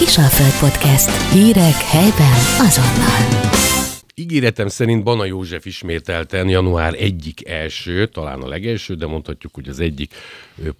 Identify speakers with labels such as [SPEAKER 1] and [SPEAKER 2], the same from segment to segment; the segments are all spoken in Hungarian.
[SPEAKER 1] Kisalföld Podcast. Hírek helyben azonnal.
[SPEAKER 2] Ígéretem szerint Bana József ismételten január egyik első, talán a legelső, de mondhatjuk, hogy az egyik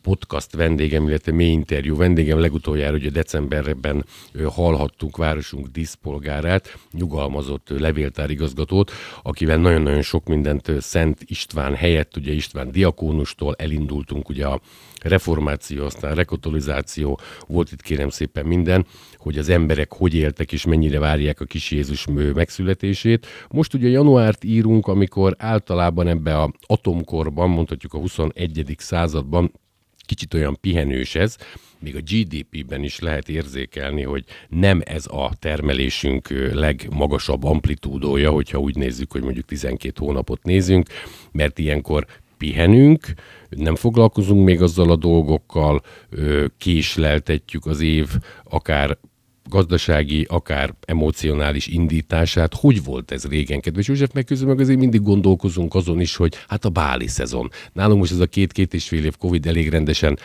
[SPEAKER 2] podcast vendégem, illetve mély interjú vendégem legutoljára, ugye decemberben hallhattunk városunk díszpolgárát, nyugalmazott levéltárigazgatót, akivel nagyon-nagyon sok mindent Szent István helyett, ugye István diakónustól elindultunk ugye a reformáció, aztán rekatolizáció, volt itt kérem szépen minden, hogy az emberek hogy éltek és mennyire várják a kis Jézus megszületését. Most ugye januárt írunk, amikor általában ebbe a atomkorban, mondhatjuk a 21. században kicsit olyan pihenős ez, még a GDP-ben is lehet érzékelni, hogy nem ez a termelésünk legmagasabb amplitúdója, hogyha úgy nézzük, hogy mondjuk 12 hónapot nézünk, mert ilyenkor pihenünk, nem foglalkozunk még azzal a dolgokkal, késleltetjük az év akár gazdasági, akár emocionális indítását. Hogy volt ez régen, kedves József? Meg közben meg azért mindig gondolkozunk azon is, hogy hát a báli szezon. Nálunk most ez a két-két és fél év Covid elég rendesen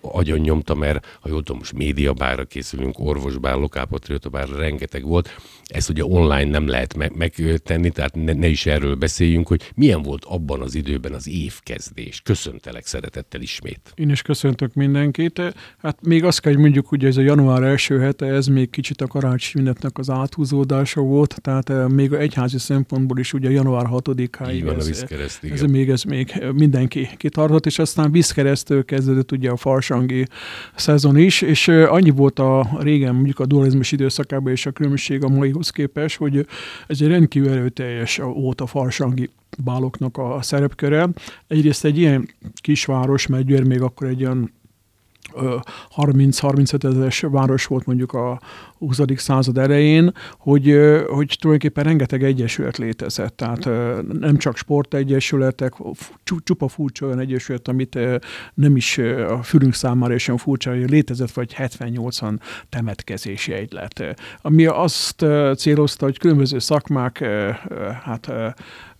[SPEAKER 2] agyon nyomta, mert ha jól tudom, most médiabárra készülünk, orvosbár, lokálpatriótabár, rengeteg volt. Ezt ugye online nem lehet me- megtenni, tehát ne, ne is erről beszéljünk, hogy milyen volt abban az időben az évkezdés. Köszöntelek szeretettel ismét.
[SPEAKER 3] Én is köszöntök mindenkit. Hát még azt kell, hogy mondjuk, hogy ez a január első hete, ez még kicsit a karácsonyünnepnek az áthúzódása volt, tehát eh, még a egyházi szempontból is ugye január 6-áig.
[SPEAKER 2] Így van
[SPEAKER 3] ez,
[SPEAKER 2] a vízkereszt,
[SPEAKER 3] ez, még, ez még mindenki kitartott, és aztán vízkeresztől kezdődött ugye a farsangi szezon is, és annyi volt a régen mondjuk a dualizmus időszakában és a különbség a mai ahhoz képest, hogy ez egy rendkívül erőteljes volt a farsangi báloknak a szerepköre. Egyrészt egy ilyen kisváros, mert Győr még akkor egy olyan 30-35 ezeres város volt mondjuk a 20. század elején, hogy, hogy tulajdonképpen rengeteg egyesület létezett. Tehát nem csak sportegyesületek, csupa furcsa olyan egyesület, amit nem is a fülünk számára is olyan furcsa, hogy létezett vagy 70-80 temetkezési egylet. Ami azt célozta, hogy különböző szakmák hát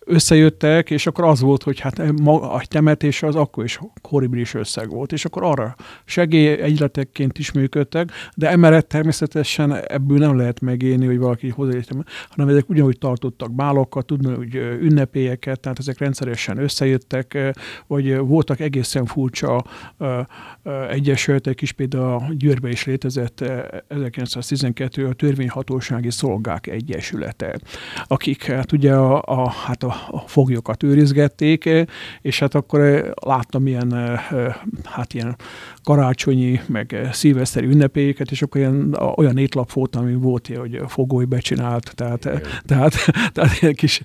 [SPEAKER 3] összejöttek, és akkor az volt, hogy hát a temetés az akkor is horribilis összeg volt, és akkor arra segélyegyletekként is működtek, de emellett természetesen ebből nem lehet megélni, hogy valaki hozzáértem, hanem ezek ugyanúgy tartottak bálokat, tudni, hogy ünnepélyeket, tehát ezek rendszeresen összejöttek, vagy voltak egészen furcsa egyesületek is, például a Győrbe is létezett 1912 a törvényhatósági szolgák egyesülete, akik hát ugye a, a, hát a a foglyokat őrizgették, és hát akkor láttam ilyen, hát ilyen karácsonyi, meg szilveszteri ünnepélyeket, és akkor ilyen, olyan étlap volt, ami volt, hogy fogoly becsinált, tehát, tehát, tehát ilyen kis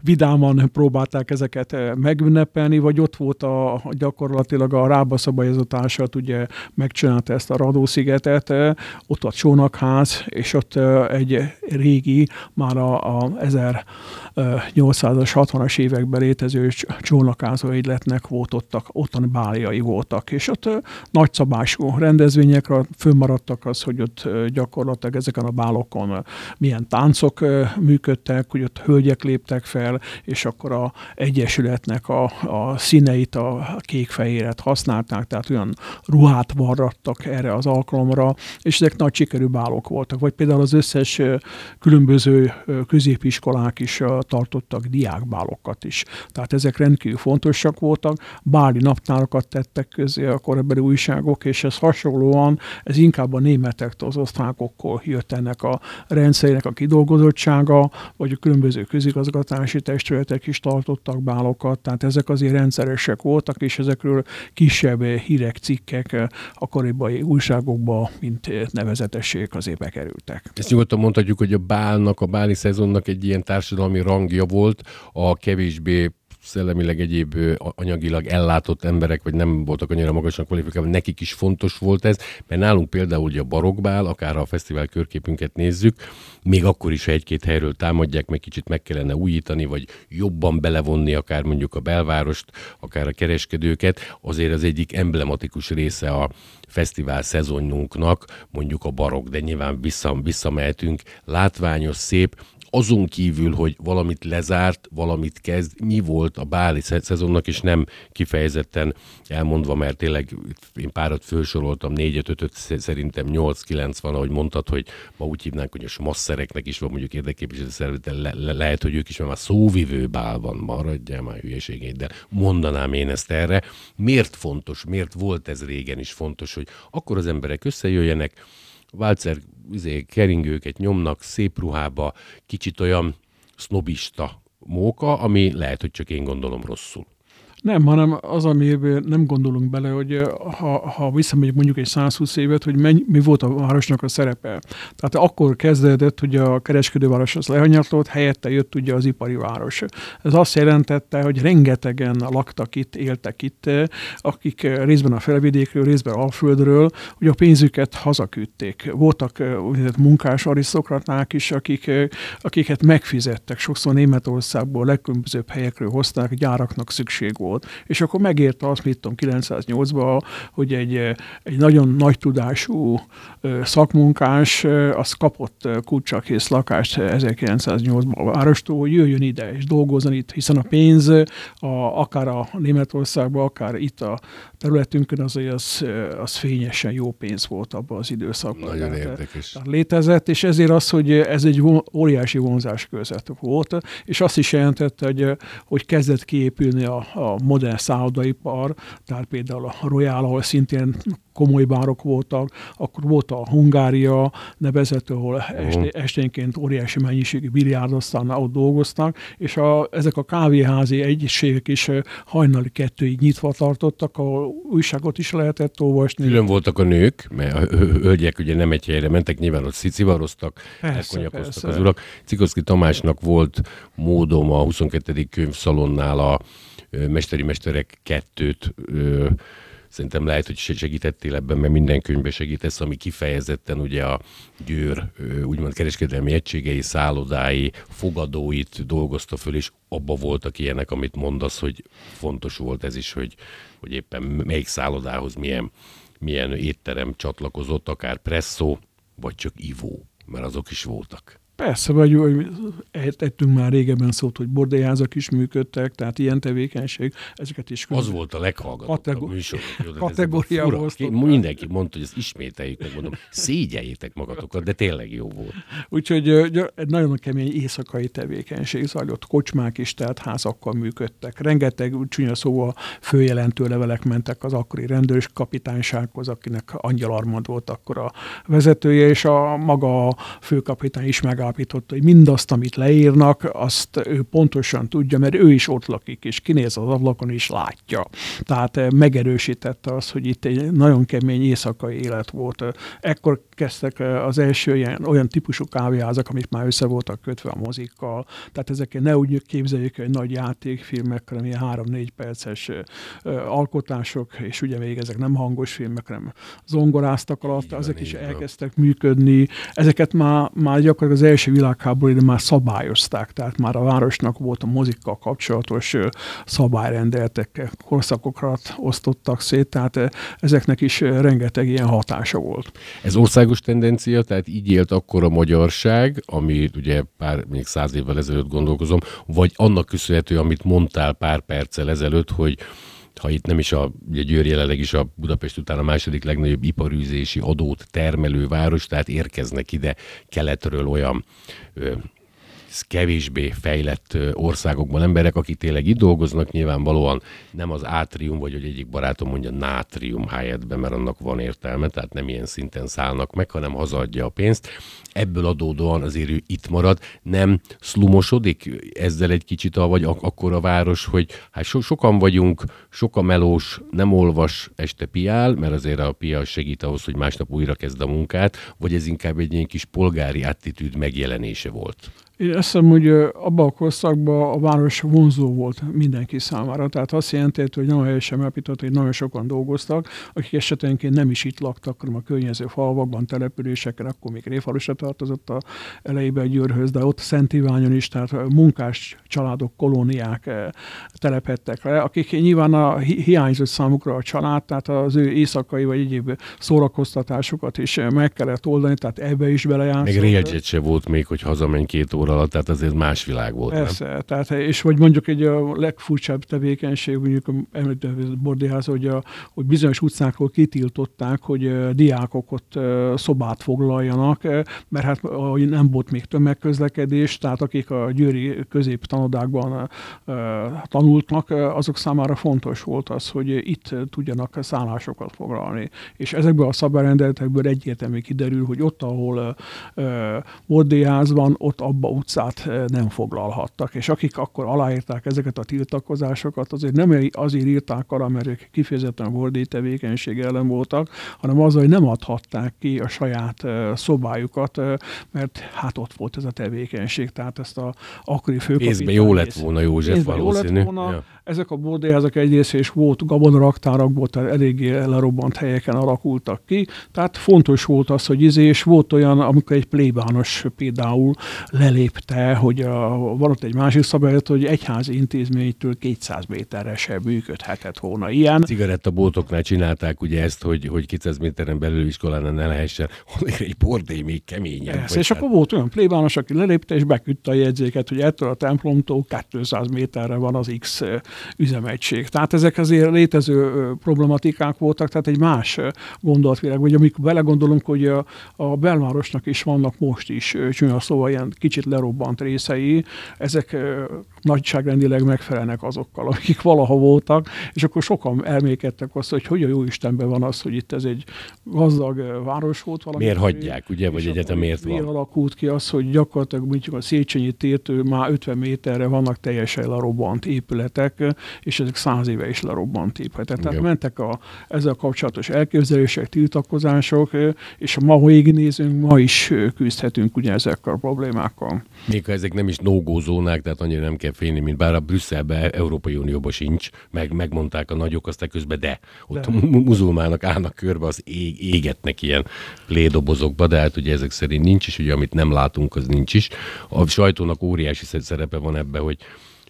[SPEAKER 3] vidáman próbálták ezeket megünnepelni, vagy ott volt a, gyakorlatilag a rába szabályozatársat, ugye megcsinálta ezt a Radószigetet, ott a csónakház, és ott egy régi, már a, a 1800-as, 60-as években létező csónakázó egyletnek volt ottak, ottani báljai voltak, és ott nagyszabású rendezvényekre fönnmaradtak az, hogy ott gyakorlatilag ezeken a bálokon milyen táncok működtek, hogy ott hölgyek léptek fel, és akkor a egyesületnek a, a színeit, a kék-fehéret használták, tehát olyan ruhát varrattak erre az alkalomra, és ezek nagy sikerű bálok voltak. Vagy például az összes különböző középiskolák is tartottak diákbálokat is. Tehát ezek rendkívül fontosak voltak. Báli naptárakat tettek közé a korabeli újságok, és ez hasonlóan, ez inkább a németektől, az osztrákokkal jött ennek a rendszerének a kidolgozottsága, vagy a különböző közigazgatási testületek is tartottak bálokat, tehát ezek azért rendszeresek voltak, és ezekről kisebb hírek, cikkek a koribai újságokba, mint nevezetesség azért bekerültek.
[SPEAKER 2] Ezt nyugodtan mondhatjuk, hogy a bálnak, a báli szezonnak egy ilyen társadalmi rangja volt, a kevésbé szellemileg egyéb anyagilag ellátott emberek, vagy nem voltak annyira magasan kvalifikálva, nekik is fontos volt ez, mert nálunk például ugye a barokbál, akár a fesztivál körképünket nézzük, még akkor is, ha egy-két helyről támadják, meg kicsit meg kellene újítani, vagy jobban belevonni akár mondjuk a belvárost, akár a kereskedőket, azért az egyik emblematikus része a fesztivál szezonunknak, mondjuk a barok, de nyilván vissza, visszamehetünk, látványos, szép, azon kívül, hogy valamit lezárt, valamit kezd, mi volt a báli szezonnak, és nem kifejezetten elmondva, mert tényleg én párat felsoroltam, 4 5 5 szerintem 8-9 van, ahogy mondtad, hogy ma úgy hívnánk, hogy a smasszereknek is van mondjuk érdekképviselő szervezet, le, le, lehet, hogy ők is már szóvivő bál van, maradjál már hülyeségét, de mondanám én ezt erre. Miért fontos, miért volt ez régen is fontos, hogy akkor az emberek összejöjjenek, Válcer izé, keringőket nyomnak szép ruhába, kicsit olyan sznobista móka, ami lehet, hogy csak én gondolom rosszul.
[SPEAKER 3] Nem, hanem az, amiben nem gondolunk bele, hogy ha, ha visszamegyünk mondjuk egy 120 évet, hogy mennyi, mi volt a városnak a szerepe. Tehát akkor kezdődött, hogy a kereskedőváros az lehanyatlott, helyette jött ugye az ipari város. Ez azt jelentette, hogy rengetegen laktak itt, éltek itt, akik részben a felvidékről, részben Alföldről, hogy a pénzüket hazaküldték. Voltak munkás arisztokraták is, akik, akiket megfizettek, sokszor Németországból, legkülönbözőbb helyekről hozták, gyáraknak szükség volt volt. És akkor megérte azt, mit tudom, 908-ban, hogy egy, egy nagyon nagy tudású szakmunkás, az kapott kulcsakész lakást 1908-ban a várostól, hogy jöjjön ide és dolgozzon itt, hiszen a pénz a, akár a Németországban, akár itt a területünkön az, az, az fényesen jó pénz volt abban az időszakban.
[SPEAKER 2] Nagyon tehát, érdekes. Tehát
[SPEAKER 3] létezett, és ezért az, hogy ez egy óriási vonzás között volt, és azt is jelentette, hogy, hogy kezdett kiépülni a, a modern szállodaipar, tehát például a Royal, ahol szintén komoly bárok voltak, akkor volt a Hungária nevezető, ahol esté, esténként óriási mennyiségű biliárdasztálnál ott dolgoztak, és a, ezek a kávéházi egységek is hajnali kettőig nyitva tartottak, ahol újságot is lehetett olvasni.
[SPEAKER 2] Külön voltak a nők, mert a hölgyek ugye nem egy helyre mentek, nyilván ott szivaroztak, elkonyakoztak az urak. Cikoszki Tamásnak volt módom a 22. könyvszalonnál a Mesteri Mesterek kettőt szerintem lehet, hogy segítettél ebben, mert minden könyvben segítesz, ami kifejezetten ugye a Győr úgymond kereskedelmi egységei, szállodái, fogadóit dolgozta föl, és abba voltak ilyenek, amit mondasz, hogy fontos volt ez is, hogy, hogy éppen melyik szállodához milyen, milyen étterem csatlakozott, akár presszó, vagy csak ivó, mert azok is voltak.
[SPEAKER 3] Persze, vagy ettünk már régebben szót, hogy bordélyházak is működtek, tehát ilyen tevékenység, ezeket is...
[SPEAKER 2] Az volt a leghallgatottabb kategor... műsor.
[SPEAKER 3] Kategóriába
[SPEAKER 2] Mindenki mondta, hogy ezt ismételjük, meg mondom, szégyeljétek magatokat, de tényleg jó volt.
[SPEAKER 3] Úgyhogy egy nagyon kemény éjszakai tevékenység zajlott. Kocsmák is, tehát házakkal működtek. Rengeteg csúnya szóval főjelentő levelek mentek az akkori rendőrs kapitánysághoz, akinek Angyal Armand volt akkor a vezetője, és a maga a főkapitány is megáll megállapította, hogy mindazt, amit leírnak, azt ő pontosan tudja, mert ő is ott lakik, és kinéz az ablakon, és látja. Tehát eh, megerősítette azt, hogy itt egy nagyon kemény éjszakai élet volt. Ekkor kezdtek eh, az első ilyen, olyan típusú kávéházak, amik már össze voltak kötve a mozikkal. Tehát ezek ne úgy képzeljük, hogy nagy játékfilmek, hanem ilyen három-négy perces eh, alkotások, és ugye még ezek nem hangos filmek, hanem zongoráztak alatt, ezek is elkezdtek működni. Ezeket már, már gyakorlatilag az első első világháború már szabályozták, tehát már a városnak volt a mozikkal kapcsolatos szabályrendeletek, korszakokat osztottak szét, tehát ezeknek is rengeteg ilyen hatása volt.
[SPEAKER 2] Ez országos tendencia, tehát így élt akkor a magyarság, ami ugye pár, még száz évvel ezelőtt gondolkozom, vagy annak köszönhető, amit mondtál pár perccel ezelőtt, hogy ha itt nem is a, ugye Győr jelenleg is a Budapest után a második legnagyobb iparűzési adót termelő város, tehát érkeznek ide keletről olyan ö, kevésbé fejlett országokban emberek, akik tényleg itt dolgoznak, nyilvánvalóan nem az átrium, vagy hogy egyik barátom mondja nátrium helyetben, mert annak van értelme, tehát nem ilyen szinten szállnak meg, hanem hazaadja a pénzt. Ebből adódóan azért ő itt marad, nem szlumosodik ezzel egy kicsit, a, vagy ak- akkor a város, hogy hát so- sokan vagyunk, sok a melós, nem olvas, este piál, mert azért a pia segít ahhoz, hogy másnap újra kezd a munkát, vagy ez inkább egy ilyen kis polgári attitűd megjelenése volt?
[SPEAKER 3] Én azt hiszem, hogy abban a korszakban a város vonzó volt mindenki számára. Tehát azt jelenti, hogy nagyon helyesen megállapított, hogy nagyon sokan dolgoztak, akik esetenként nem is itt laktak, hanem a környező falvakban, településeken, akkor még Réfalusra tartozott a elejében Győrhöz, de ott Szent Iványon is, tehát munkás családok, kolóniák telepettek le, akik nyilván a hiányzott számukra a család, tehát az ő éjszakai vagy egyéb szórakoztatásokat is meg kellett oldani, tehát ebbe is belejátszott.
[SPEAKER 2] Meg se volt még, hogy hazamenj két óra alatt, tehát azért más világ volt.
[SPEAKER 3] Persze, nem? tehát, és vagy mondjuk egy a legfurcsább tevékenység, mondjuk említett bordéház, hogy, a, hogy bizonyos utcákról kitiltották, hogy diákok ott szobát foglaljanak, mert hát nem volt még tömegközlekedés, tehát akik a győri középtanodákban tanultnak, azok számára fontos volt az, hogy itt tudjanak szállásokat foglalni. És ezekből a szabályrendeletekből egyértelmű kiderül, hogy ott, ahol bordéház van, ott abba utcát nem foglalhattak. És akik akkor aláírták ezeket a tiltakozásokat, azért nem azért írták arra, mert ők kifejezetten a bordé tevékenység ellen voltak, hanem az, hogy nem adhatták ki a saját szobájukat, mert hát ott volt ez a tevékenység. Tehát ezt a akkori főkapitány...
[SPEAKER 2] Pénzbe jó lett volna József valószínű. Jó lett volna. Ja.
[SPEAKER 3] Ezek a bordéházak egyrészt és volt gabonaraktárakból, tehát eléggé lerobbant helyeken alakultak ki. Tehát fontos volt az, hogy izé, és volt olyan, amikor egy plébános például lelépte, hogy a, van ott egy másik szabályot, hogy egyházi intézménytől 200 méterre sem működhetett volna ilyen.
[SPEAKER 2] Cigarettaboltoknál csinálták ugye ezt, hogy, hogy 200 méteren belül iskolán ne lehessen, hogy egy bordé még keményebb.
[SPEAKER 3] Persze, és hát... akkor volt olyan plébános, aki lelépte, és beküldte a jegyzéket, hogy ettől a templomtól 200 méterre van az X üzemegység. Tehát ezek azért létező problematikák voltak, tehát egy más gondolatvilág, vagy amikor belegondolunk, hogy a, a belvárosnak is vannak most is csúnya szóval ilyen kicsit lerobbant részei, ezek nagyságrendileg megfelelnek azokkal, akik valaha voltak, és akkor sokan elmékedtek azt, hogy hogy a jó Istenben van az, hogy itt ez egy gazdag város volt
[SPEAKER 2] valami. Miért hagyják, ugye, vagy egyetem miért van?
[SPEAKER 3] Miért alakult ki az, hogy gyakorlatilag mondjuk a Széchenyi tértől már 50 méterre vannak teljesen lerobbant épületek, és ezek száz éve is lerobbant épületek. Tehát Igen. mentek a, ezzel kapcsolatos elképzelések, tiltakozások, és ma, ha nézünk, ma is küzdhetünk ugye ezekkel a problémákkal.
[SPEAKER 2] Még ha ezek nem is no zónák, tehát annyira nem kell félni, mint bár a Brüsszelbe, Európai Unióban sincs, meg, megmondták a nagyok, aztán közben de. Ott de. a muzulmának állnak körbe, az ég, égetnek ilyen plédobozokba, de hát ugye ezek szerint nincs is, ugye amit nem látunk, az nincs is. A sajtónak óriási szerepe van ebbe, hogy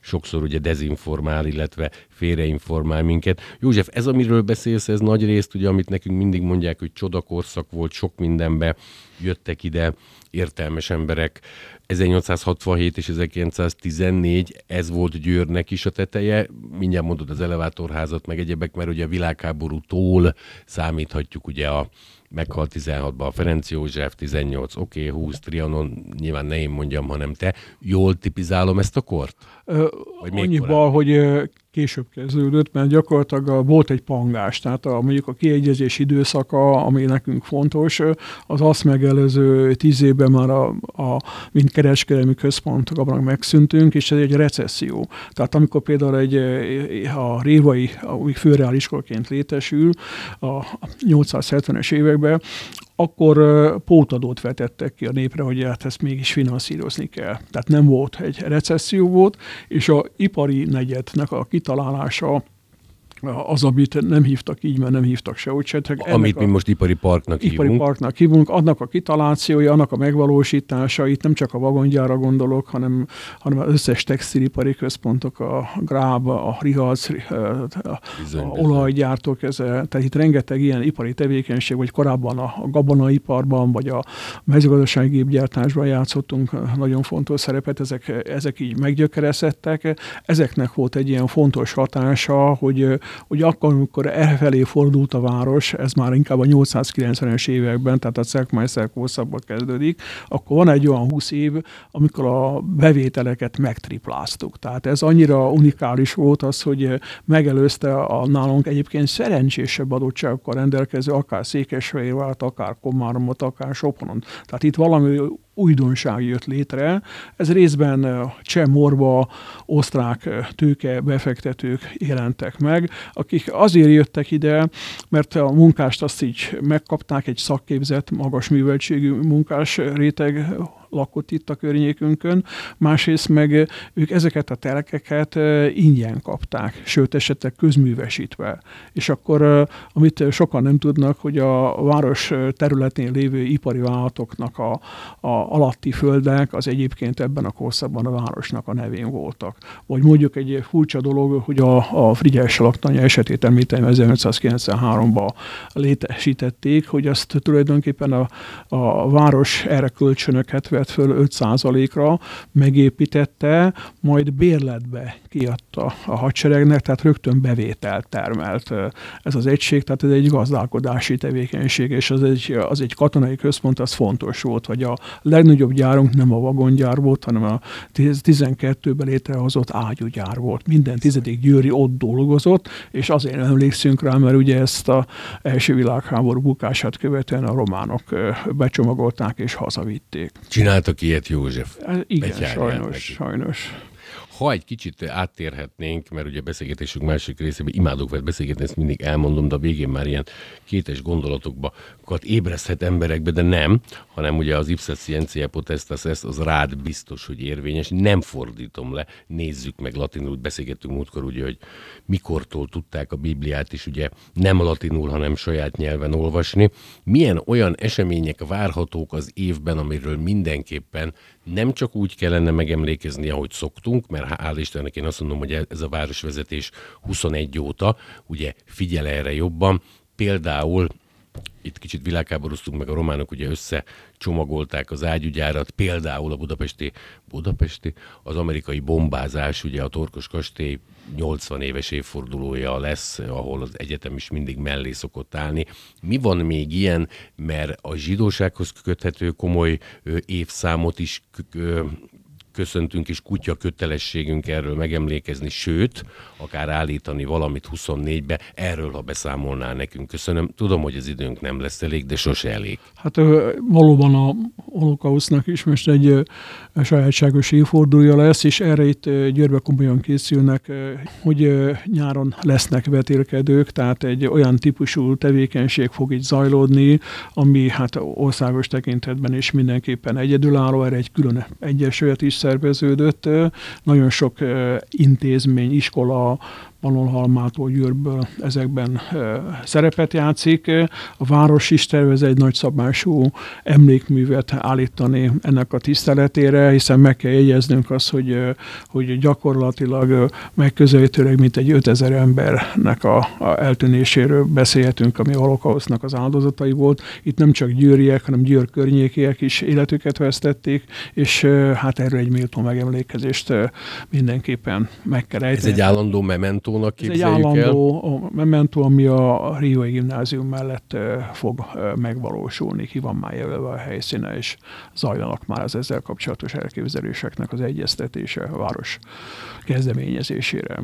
[SPEAKER 2] sokszor ugye dezinformál, illetve félreinformál minket. József, ez, amiről beszélsz, ez nagy részt, ugye, amit nekünk mindig mondják, hogy csodakorszak volt, sok mindenbe jöttek ide értelmes emberek. 1867 és 1914, ez volt Győrnek is a teteje. Mindjárt mondod az elevátorházat, meg egyebek, mert ugye a világháborútól számíthatjuk ugye a meghalt 16-ban a Ferenc József, 18, oké, okay, 20, Trianon, nyilván ne én mondjam, hanem te. Jól tipizálom ezt a kort?
[SPEAKER 3] Vagy annyiban, hogy később kezdődött, mert gyakorlatilag a, volt egy pangás, tehát a, mondjuk a kiegyezés időszaka, ami nekünk fontos, az azt megelőző tíz évben már a, a mint kereskedelmi központ megszűntünk, és ez egy recesszió. Tehát amikor például egy, a Révai, ami főreáliskolaként létesül a 870-es években, akkor pótadót vetettek ki a népre, hogy hát ezt mégis finanszírozni kell. Tehát nem volt egy recesszió volt, és a ipari negyednek a kitalálása az, amit nem hívtak így, mert nem hívtak sehogy se.
[SPEAKER 2] Amit mi most ipari parknak
[SPEAKER 3] ipari hívunk. parknak hívunk, annak a kitalációja, annak a megvalósítása, itt nem csak a vagongyára gondolok, hanem, hanem az összes textilipari központok, a Gráb, a Rihac, a, a olajgyártók, ez, tehát itt rengeteg ilyen ipari tevékenység, vagy korábban a, a gabonaiparban, vagy a mezőgazdasági gépgyártásban játszottunk nagyon fontos szerepet, ezek, ezek így meggyökerezettek. Ezeknek volt egy ilyen fontos hatása, hogy hogy akkor, amikor elfelé fordult a város, ez már inkább a 890-es években, tehát a Szekmeister korszakban kezdődik, akkor van egy olyan 20 év, amikor a bevételeket megtripláztuk. Tehát ez annyira unikális volt az, hogy megelőzte a nálunk egyébként szerencsésebb adottságokkal rendelkező, akár Székesfehérvárt, akár Komáromot, akár Soponon. Tehát itt valami újdonság jött létre. Ez részben cseh, morva, osztrák tőke befektetők jelentek meg, akik azért jöttek ide, mert a munkást azt így megkapták, egy szakképzett, magas műveltségű munkás réteg lakott itt a környékünkön, másrészt meg ők ezeket a telekeket ingyen kapták, sőt esetleg közművesítve. És akkor, amit sokan nem tudnak, hogy a város területén lévő ipari vállalatoknak a, a alatti földek az egyébként ebben a korszakban a városnak a nevén voltak. Vagy mondjuk egy furcsa dolog, hogy a, a Frigyes laktanya esetét említem 1593-ban létesítették, hogy azt tulajdonképpen a, a város erre kölcsönöket vett föl 5%-ra, megépítette, majd bérletbe kiadta a hadseregnek, tehát rögtön bevételt termelt ez az egység, tehát ez egy gazdálkodási tevékenység, és az egy, az egy katonai központ, az fontos volt, hogy a legnagyobb gyárunk nem a vagongyár volt, hanem a 12-ben létrehozott ágyúgyár volt. Minden tizedik győri ott dolgozott, és azért emlékszünk rá, mert ugye ezt a első világháború bukását követően a románok becsomagolták és hazavitték.
[SPEAKER 2] Csináltak ilyet József?
[SPEAKER 3] Igen, sajnos, neki. sajnos
[SPEAKER 2] ha egy kicsit áttérhetnénk, mert ugye beszélgetésünk másik részében imádok vele beszélgetni, ezt mindig elmondom, de a végén már ilyen kétes gondolatokba ébreszthet emberekbe, de nem, hanem ugye az ipsa scientia potestas ezt az rád biztos, hogy érvényes. Nem fordítom le, nézzük meg latinul, beszélgettünk múltkor ugye, hogy mikortól tudták a Bibliát is ugye nem latinul, hanem saját nyelven olvasni. Milyen olyan események várhatók az évben, amiről mindenképpen nem csak úgy kellene megemlékezni, ahogy szoktunk, mert hál' Istennek én azt mondom, hogy ez a városvezetés 21 óta ugye figyel erre jobban. Például itt kicsit világháborúztunk meg a románok, ugye összecsomagolták az ágyügyárat, például a budapesti, budapesti, az amerikai bombázás, ugye a Torkos kastély 80 éves évfordulója lesz, ahol az egyetem is mindig mellé szokott állni. Mi van még ilyen, mert a zsidósághoz köthető komoly évszámot is köszöntünk, és kutya kötelességünk erről megemlékezni, sőt, akár állítani valamit 24-be, erről, ha beszámolnál nekünk. Köszönöm. Tudom, hogy az időnk nem lesz elég, de sose elég.
[SPEAKER 3] Hát valóban a holokausznak is most egy sajátságos évfordulója lesz, és erre itt Győrbe komolyan készülnek, hogy nyáron lesznek vetélkedők, tehát egy olyan típusú tevékenység fog itt zajlódni, ami hát országos tekintetben is mindenképpen egyedülálló, erre egy külön egyesület is szerveződött. Nagyon sok intézmény, iskola, Panolhalmától, Győrből ezekben szerepet játszik. A város is tervez egy nagyszabású emlékművet állítani ennek a tiszteletére, hiszen meg kell jegyeznünk azt, hogy, hogy gyakorlatilag megközelítőleg mint egy 5000 embernek a, a eltűnéséről beszélhetünk, ami a holokausznak az áldozatai volt. Itt nem csak győriek, hanem győr környékiek is életüket vesztették, és hát erről egy méltó megemlékezést mindenképpen meg kell ejteni.
[SPEAKER 2] Ez egy állandó memento mementónak
[SPEAKER 3] képzeljük Ez egy állandó el. mementó, ami a Riói Gimnázium mellett fog megvalósulni, ki van már jelölve a helyszíne, és zajlanak már az ezzel kapcsolatos elképzeléseknek az egyeztetése a város kezdeményezésére.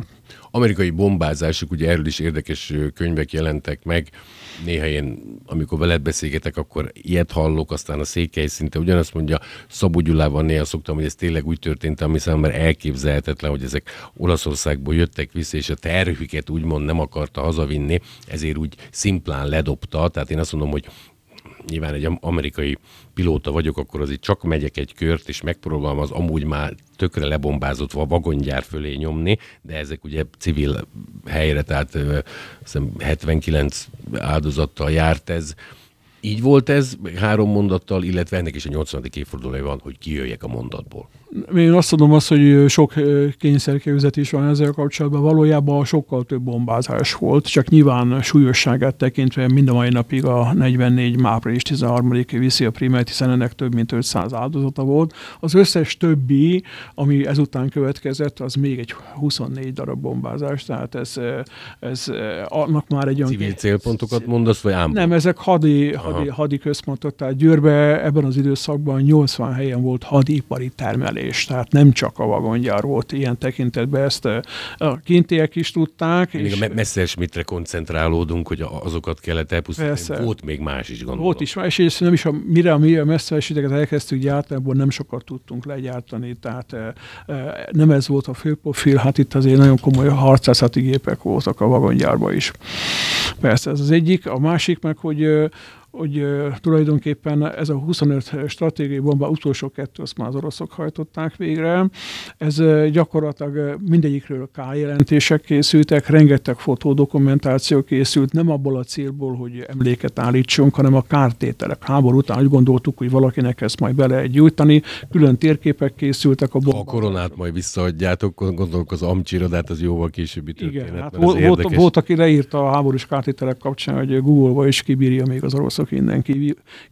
[SPEAKER 2] Amerikai bombázások, ugye erről is érdekes könyvek jelentek meg, néha én, amikor veled beszélgetek, akkor ilyet hallok, aztán a székely szinte ugyanazt mondja, Szabó Gyulában néha szoktam, hogy ez tényleg úgy történt, ami számomra elképzelhetetlen, hogy ezek Olaszországból jöttek vissza, és a terhüket úgymond nem akarta hazavinni, ezért úgy szimplán ledobta, tehát én azt mondom, hogy nyilván egy amerikai pilóta vagyok, akkor azért csak megyek egy kört, és megpróbálom az amúgy már tökre lebombázott vagongyár fölé nyomni, de ezek ugye civil helyre, tehát 79 áldozattal járt ez, így volt ez három mondattal, illetve ennek is a 80. évfordulója van, hogy kijöjjek a mondatból.
[SPEAKER 3] Én azt tudom azt, hogy sok kényszerképzet is van ezzel kapcsolatban. Valójában sokkal több bombázás volt, csak nyilván súlyosságát tekintve mind a mai napig a 44 április 13 viszi a primet, hiszen ennek több mint 500 áldozata volt. Az összes többi, ami ezután következett, az még egy 24 darab bombázás, tehát ez, ez annak már egy olyan...
[SPEAKER 2] Civil célpontokat mondasz, vagy ám?
[SPEAKER 3] Nem, ezek hadi, hadi, hadi központok, tehát Győrbe ebben az időszakban 80 helyen volt hadipari termelés termelés, tehát nem csak a vagongyár volt ilyen tekintetben, ezt a kintiek is tudták.
[SPEAKER 2] Még és... a Messerschmittre koncentrálódunk, hogy azokat kellett elpusztítani. Volt még más is, gondolom.
[SPEAKER 3] Volt is más, és nem is a, mire a mi a Messerschmitteket elkezdtük gyártani, abból nem sokat tudtunk legyártani, tehát e, e, nem ez volt a főprofil, hát itt azért nagyon komoly harcászati gépek voltak a vagongyárban is. Persze ez az egyik. A másik meg, hogy hogy uh, tulajdonképpen ez a 25 stratégiai bomba utolsó kettő, azt már az oroszok hajtották végre. Ez uh, gyakorlatilag uh, mindegyikről K-jelentések készültek, rengeteg fotódokumentáció készült, nem abból a célból, hogy emléket állítsunk, hanem a kártételek. Háború után úgy gondoltuk, hogy valakinek ezt majd bele egy gyújtani, külön térképek készültek a bomba.
[SPEAKER 2] Ha a koronát majd visszaadjátok, gondolok az amcsirodát, az jóval későbbi történet.
[SPEAKER 3] Igen, hát volt, volt, volt, aki leírta a háborús kártételek kapcsán, hogy Google-ba is kibírja még az oroszok azok innen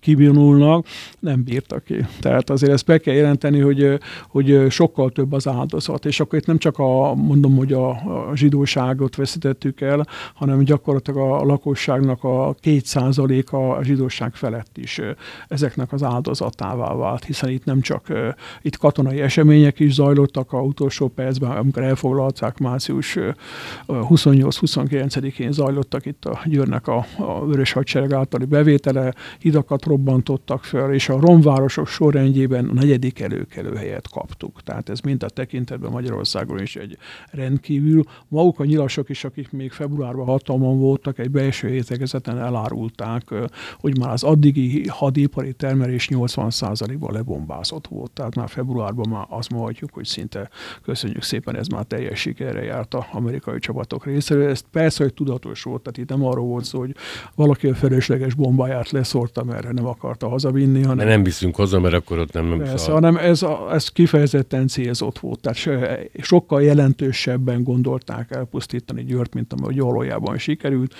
[SPEAKER 3] kibinulnak, nem bírtak ki. Tehát azért ezt be kell jelenteni, hogy, hogy sokkal több az áldozat, és akkor itt nem csak a, mondom, hogy a, a zsidóságot veszítettük el, hanem gyakorlatilag a lakosságnak a két a zsidóság felett is ezeknek az áldozatává vált, hiszen itt nem csak itt katonai események is zajlottak a utolsó percben, amikor elfoglalták március 28-29-én zajlottak itt a Győrnek a, a Vörös Hadsereg általi bevétele, hidakat robbantottak fel, és a romvárosok sorrendjében a negyedik előkelő helyet kaptuk. Tehát ez mind a tekintetben Magyarországon is egy rendkívül. Maguk a nyilasok is, akik még februárban hatalmon voltak, egy belső hétegezeten elárulták, hogy már az addigi hadipari termelés 80%-ban lebombázott volt. Tehát már februárban már azt mondhatjuk, hogy szinte köszönjük szépen, ez már teljes sikerre járt a amerikai csapatok részéről. Ez persze, hogy tudatos volt, tehát itt nem arról volt szó, hogy valaki a felesleges bombáját leszórta, mert nem akarta hazavinni. Hanem,
[SPEAKER 2] De nem viszünk haza, mert akkor ott nem... nem
[SPEAKER 3] persze, szal... hanem ez, a, ez kifejezetten célzott volt. Tehát sokkal jelentősebben gondolták elpusztítani Győrt, mint ami valójában sikerült,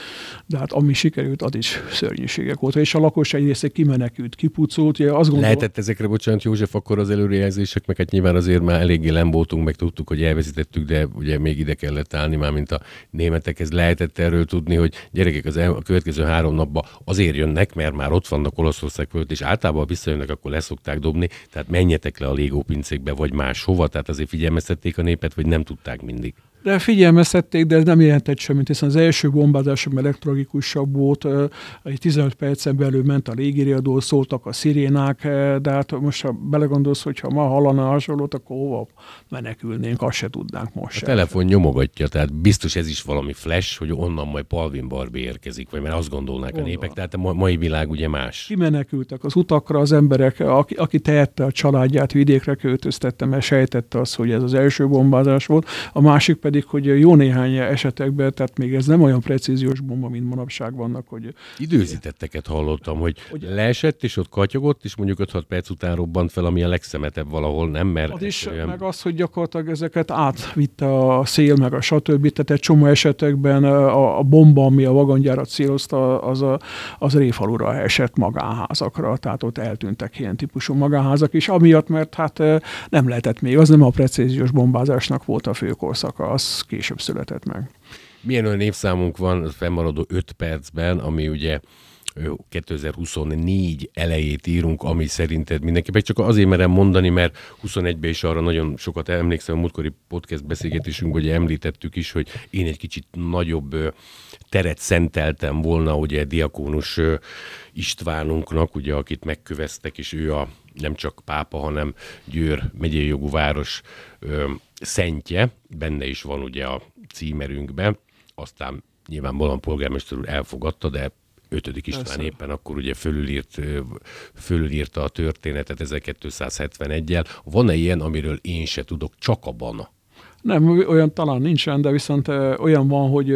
[SPEAKER 3] de hát ami sikerült, az is szörnyűségek volt. És a lakosság része kimenekült, kipucolt. Azt
[SPEAKER 2] gondol... Lehetett ezekre, bocsánat József, akkor az előrejelzések, meg hát nyilván azért már eléggé lembóltunk, meg tudtuk, hogy elveszítettük, de ugye még ide kellett állni már, mint a németekhez. Lehetett erről tudni, hogy gyerekek az el, a következő három napban azért jönnek, mert már ott vannak Olaszország fölött, és általában visszajönnek, akkor leszokták dobni, tehát menjetek le a légópincékbe, vagy máshova, tehát azért figyelmeztették a népet, vagy nem tudták mindig.
[SPEAKER 3] De figyelmeztették, de ez nem jelentett semmit, hiszen az első bombázás, ami legtragikusabb volt, egy 15 percen belül ment a légiriadó, szóltak a szirénák, de hát most ha belegondolsz, hogy ha ma hallana hasonlót, akkor hova menekülnénk, azt se tudnánk most.
[SPEAKER 2] A telefon nyomogatja, tehát biztos ez is valami flash, hogy onnan majd Palvin Barbie érkezik, vagy mert azt gondolnák Gondol. a népek, tehát a mai világ ugye más.
[SPEAKER 3] Kimenekültek az utakra az emberek, aki, aki tehette a családját, vidékre költöztette, mert sejtette azt, hogy ez az első bombázás volt, a másik pedig pedig, hogy jó néhány esetekben, tehát még ez nem olyan precíziós bomba, mint manapság vannak, hogy...
[SPEAKER 2] Időzítetteket hallottam, hogy, hogy leesett, és ott katyogott, és mondjuk 5-6 perc után robbant fel, ami a legszemetebb valahol, nem? Mert
[SPEAKER 3] az is, olyan... meg az, hogy gyakorlatilag ezeket átvitte a szél, meg a stb. Tehát egy csomó esetekben a, a bomba, ami a vagongyárat célozta, az, a, az réfalura esett magánházakra, tehát ott eltűntek ilyen típusú magánházak is, amiatt, mert hát nem lehetett még, az nem a precíziós bombázásnak volt a főkorszaka, az az később született meg.
[SPEAKER 2] Milyen olyan évszámunk van fennmaradó 5 percben, ami ugye 2024 elejét írunk, ami szerinted mindenképpen csak azért merem mondani, mert 21-ben is arra nagyon sokat emlékszem, a múltkori podcast beszélgetésünkben, hogy említettük is, hogy én egy kicsit nagyobb teret szenteltem volna ugye diakónus Istvánunknak, ugye, akit megköveztek, és ő a nem csak pápa, hanem Győr megyei jogú város szentje, benne is van ugye a címerünkben, aztán nyilván Bolan polgármester úr elfogadta, de 5. István Persze. éppen akkor ugye fölülírt, fölülírta a történetet 1271-el. Van-e ilyen, amiről én se tudok, csak a Bana?
[SPEAKER 3] Nem, olyan talán nincsen, de viszont olyan van, hogy,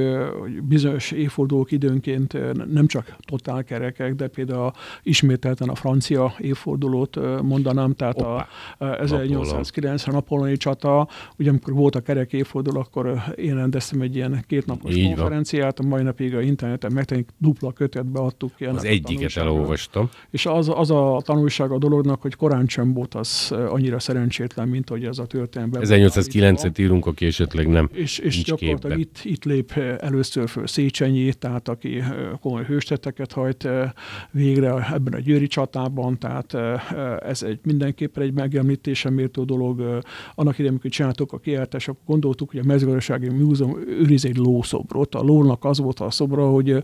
[SPEAKER 3] bizonyos évfordulók időnként nem csak totál kerekek, de például ismételten a francia évfordulót mondanám, tehát Opa. a 1890 napoloni csata, ugye amikor volt a kerek évforduló, akkor én rendeztem egy ilyen kétnapos Így konferenciát, a mai napig a interneten megtenni dupla kötetbe adtuk ki.
[SPEAKER 2] Az egyiket elolvastam.
[SPEAKER 3] És az, az a tanulság a dolognak, hogy korán sem volt az annyira szerencsétlen, mint hogy ez a történetben.
[SPEAKER 2] 1809-et írunk írunk, aki esetleg nem
[SPEAKER 3] És, és gyakorlatilag itt, itt lép eh, először föl Széchenyi, tehát aki eh, komoly hősteteket hajt eh, végre ebben a győri csatában, tehát ez egy mindenképpen egy megemlítése méltó dolog. Annak idején, amikor csináltuk a kiáltást, akkor gondoltuk, hogy a mezőgazdasági múzeum őriz egy lószobrot. A lónak az volt a szobra, hogy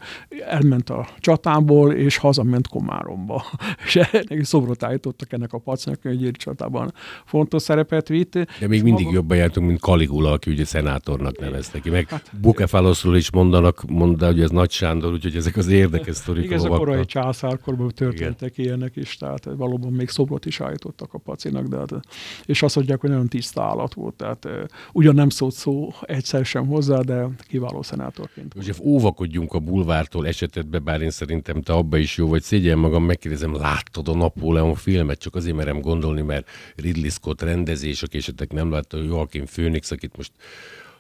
[SPEAKER 3] elment a csatából, és hazament Komáromba. És ennek szobrot állítottak ennek a pacnak, hogy a győri csatában fontos szerepet vitt.
[SPEAKER 2] De még mindig maga... jobban jártunk, mint Kali Caligula, aki ugye szenátornak nevezte ki. Meg hát, Bukefaloszról is mondanak, mondta, hogy ez Nagy Sándor, úgyhogy ezek az érdekes sztorik.
[SPEAKER 3] Igen, ez a korai császárkorban történtek Igen. ilyenek is, tehát valóban még szobrot is állítottak a pacinak, de hát, és azt mondják, hogy nagyon tiszta állat volt, tehát ugyan nem szólt szó egyszer sem hozzá, de kiváló szenátorként.
[SPEAKER 2] József, óvakodjunk a bulvártól esetetbe, bár én szerintem te abba is jó vagy. Szégyen magam, megkérdezem, láttad a Napóleon filmet? Csak azért merem gondolni, mert Ridley Scott rendezés, aki esetleg nem látta, Joaquin Phoenix, akit most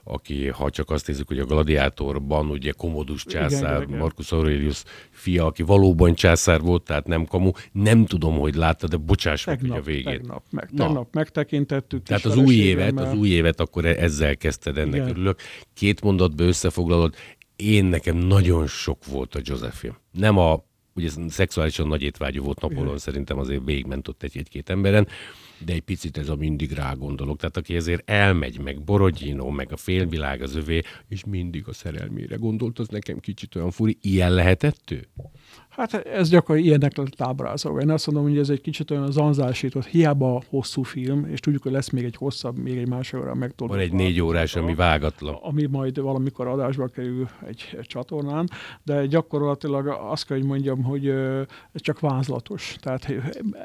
[SPEAKER 2] aki, ha csak azt nézzük, hogy a gladiátorban ugye Komodus császár,
[SPEAKER 3] igen.
[SPEAKER 2] Marcus Aurelius fia, aki valóban császár volt, tehát nem kamu. Nem tudom, hogy látta, de bocsáss meg, a végén.
[SPEAKER 3] tegnap, meg,
[SPEAKER 2] Na.
[SPEAKER 3] tegnap megtekintettük.
[SPEAKER 2] Tehát az új évet, az új évet akkor e- ezzel kezdted, ennek
[SPEAKER 3] Igen.
[SPEAKER 2] örülök. Két mondatba összefoglalod, én nekem nagyon sok volt a Joseph film. Nem a, ugye ez szexuálisan nagy étvágyú volt Napolon, szerintem azért végigment ott egy- egy-két emberen, de egy picit ez a mindig rá gondolok. Tehát aki ezért elmegy, meg Borodino, meg a félvilág az övé, és mindig a szerelmére gondolt, az nekem kicsit olyan furi. Ilyen lehetett ő?
[SPEAKER 3] Hát ez gyakran ilyenek lett ábrázolva. Én azt mondom, hogy ez egy kicsit olyan zanzásított, hiába hosszú film, és tudjuk, hogy lesz még egy hosszabb, még egy másfél óra megtolva.
[SPEAKER 2] Van egy négy órás, ami vágatlan.
[SPEAKER 3] ami majd valamikor adásba kerül egy, csatornán, de gyakorlatilag azt kell, hogy mondjam, hogy ez csak vázlatos. Tehát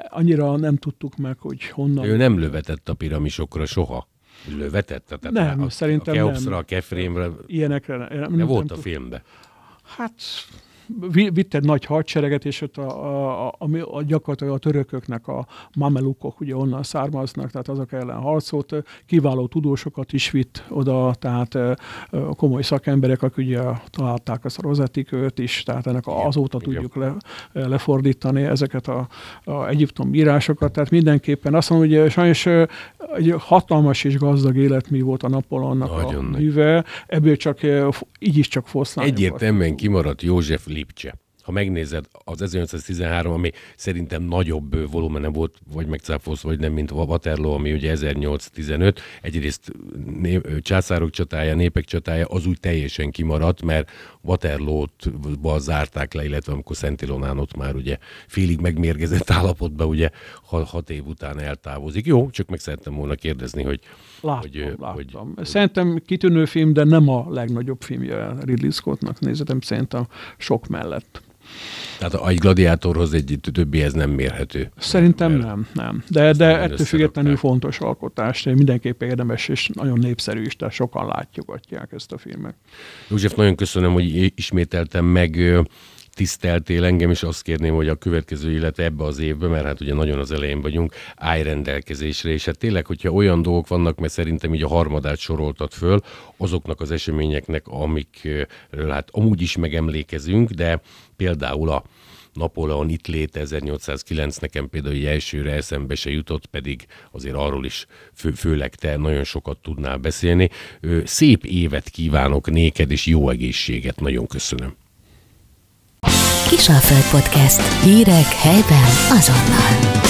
[SPEAKER 3] annyira nem tudtuk meg, hogy honnan.
[SPEAKER 2] Ő nem lövetett a piramisokra soha. Lövetett? Tehát
[SPEAKER 3] Nem,
[SPEAKER 2] a,
[SPEAKER 3] szerintem
[SPEAKER 2] a Keopsra,
[SPEAKER 3] nem.
[SPEAKER 2] a Kefrémre,
[SPEAKER 3] Ilyenekre nem, nem,
[SPEAKER 2] de
[SPEAKER 3] nem
[SPEAKER 2] volt a
[SPEAKER 3] tud-
[SPEAKER 2] filmben.
[SPEAKER 3] Hát vitt egy nagy hadsereget, és ott a, a, a, a, gyakorlatilag a törököknek a mamelukok ugye onnan származnak, tehát azok ellen harcolt, kiváló tudósokat is vitt oda, tehát komoly szakemberek, akik ugye találták ezt a rozetikőt is, tehát ennek azóta
[SPEAKER 2] igen.
[SPEAKER 3] tudjuk le, lefordítani ezeket a, a egyiptom írásokat, tehát mindenképpen azt mondom, hogy sajnos egy hatalmas és gazdag életmű volt a Napolonnak
[SPEAKER 2] Nagyon
[SPEAKER 3] a
[SPEAKER 2] nagy.
[SPEAKER 3] műve, ebből csak f- így is csak foszlányok
[SPEAKER 2] Egyértelműen kimaradt József Lipcse. Ha megnézed az 1813, ami szerintem nagyobb ö, volumene volt, vagy megcáfolsz, vagy nem, mint a Waterloo, ami ugye 1815. Egyrészt né- császárok csatája, népek csatája, az úgy teljesen kimaradt, mert Waterloo-t ba zárták le, illetve amikor Szent ott már ugye félig megmérgezett állapotban, ugye ha- hat év után eltávozik. Jó, csak meg szerettem volna kérdezni, hogy
[SPEAKER 3] Láttam,
[SPEAKER 2] hogy,
[SPEAKER 3] láttam.
[SPEAKER 2] hogy-
[SPEAKER 3] Szerintem kitűnő film, de nem a legnagyobb filmje Ridley Scottnak. Nézetem szerintem sok mellett.
[SPEAKER 2] Tehát egy gladiátorhoz egy többihez nem mérhető.
[SPEAKER 3] Szerintem
[SPEAKER 2] Mert-
[SPEAKER 3] nem, nem. De, de ettől függetlenül fontos alkotás, de mindenképpen érdemes, és nagyon népszerű is, tehát sokan látjogatják ezt a filmet.
[SPEAKER 2] József, nagyon köszönöm, hogy ismételtem meg tiszteltél engem, és azt kérném, hogy a következő, illetve ebbe az évben, mert hát ugye nagyon az elején vagyunk, állj rendelkezésre, és hát tényleg, hogyha olyan dolgok vannak, mert szerintem így a harmadát soroltad föl, azoknak az eseményeknek, amikről hát amúgy is megemlékezünk, de például a Napóleon itt lét 1809 nekem például egy elsőre eszembe se jutott, pedig azért arról is fő, főleg te nagyon sokat tudnál beszélni. Szép évet kívánok néked, és jó egészséget. Nagyon köszönöm.
[SPEAKER 1] Kisalföld Podcast. Hírek helyben azonnal.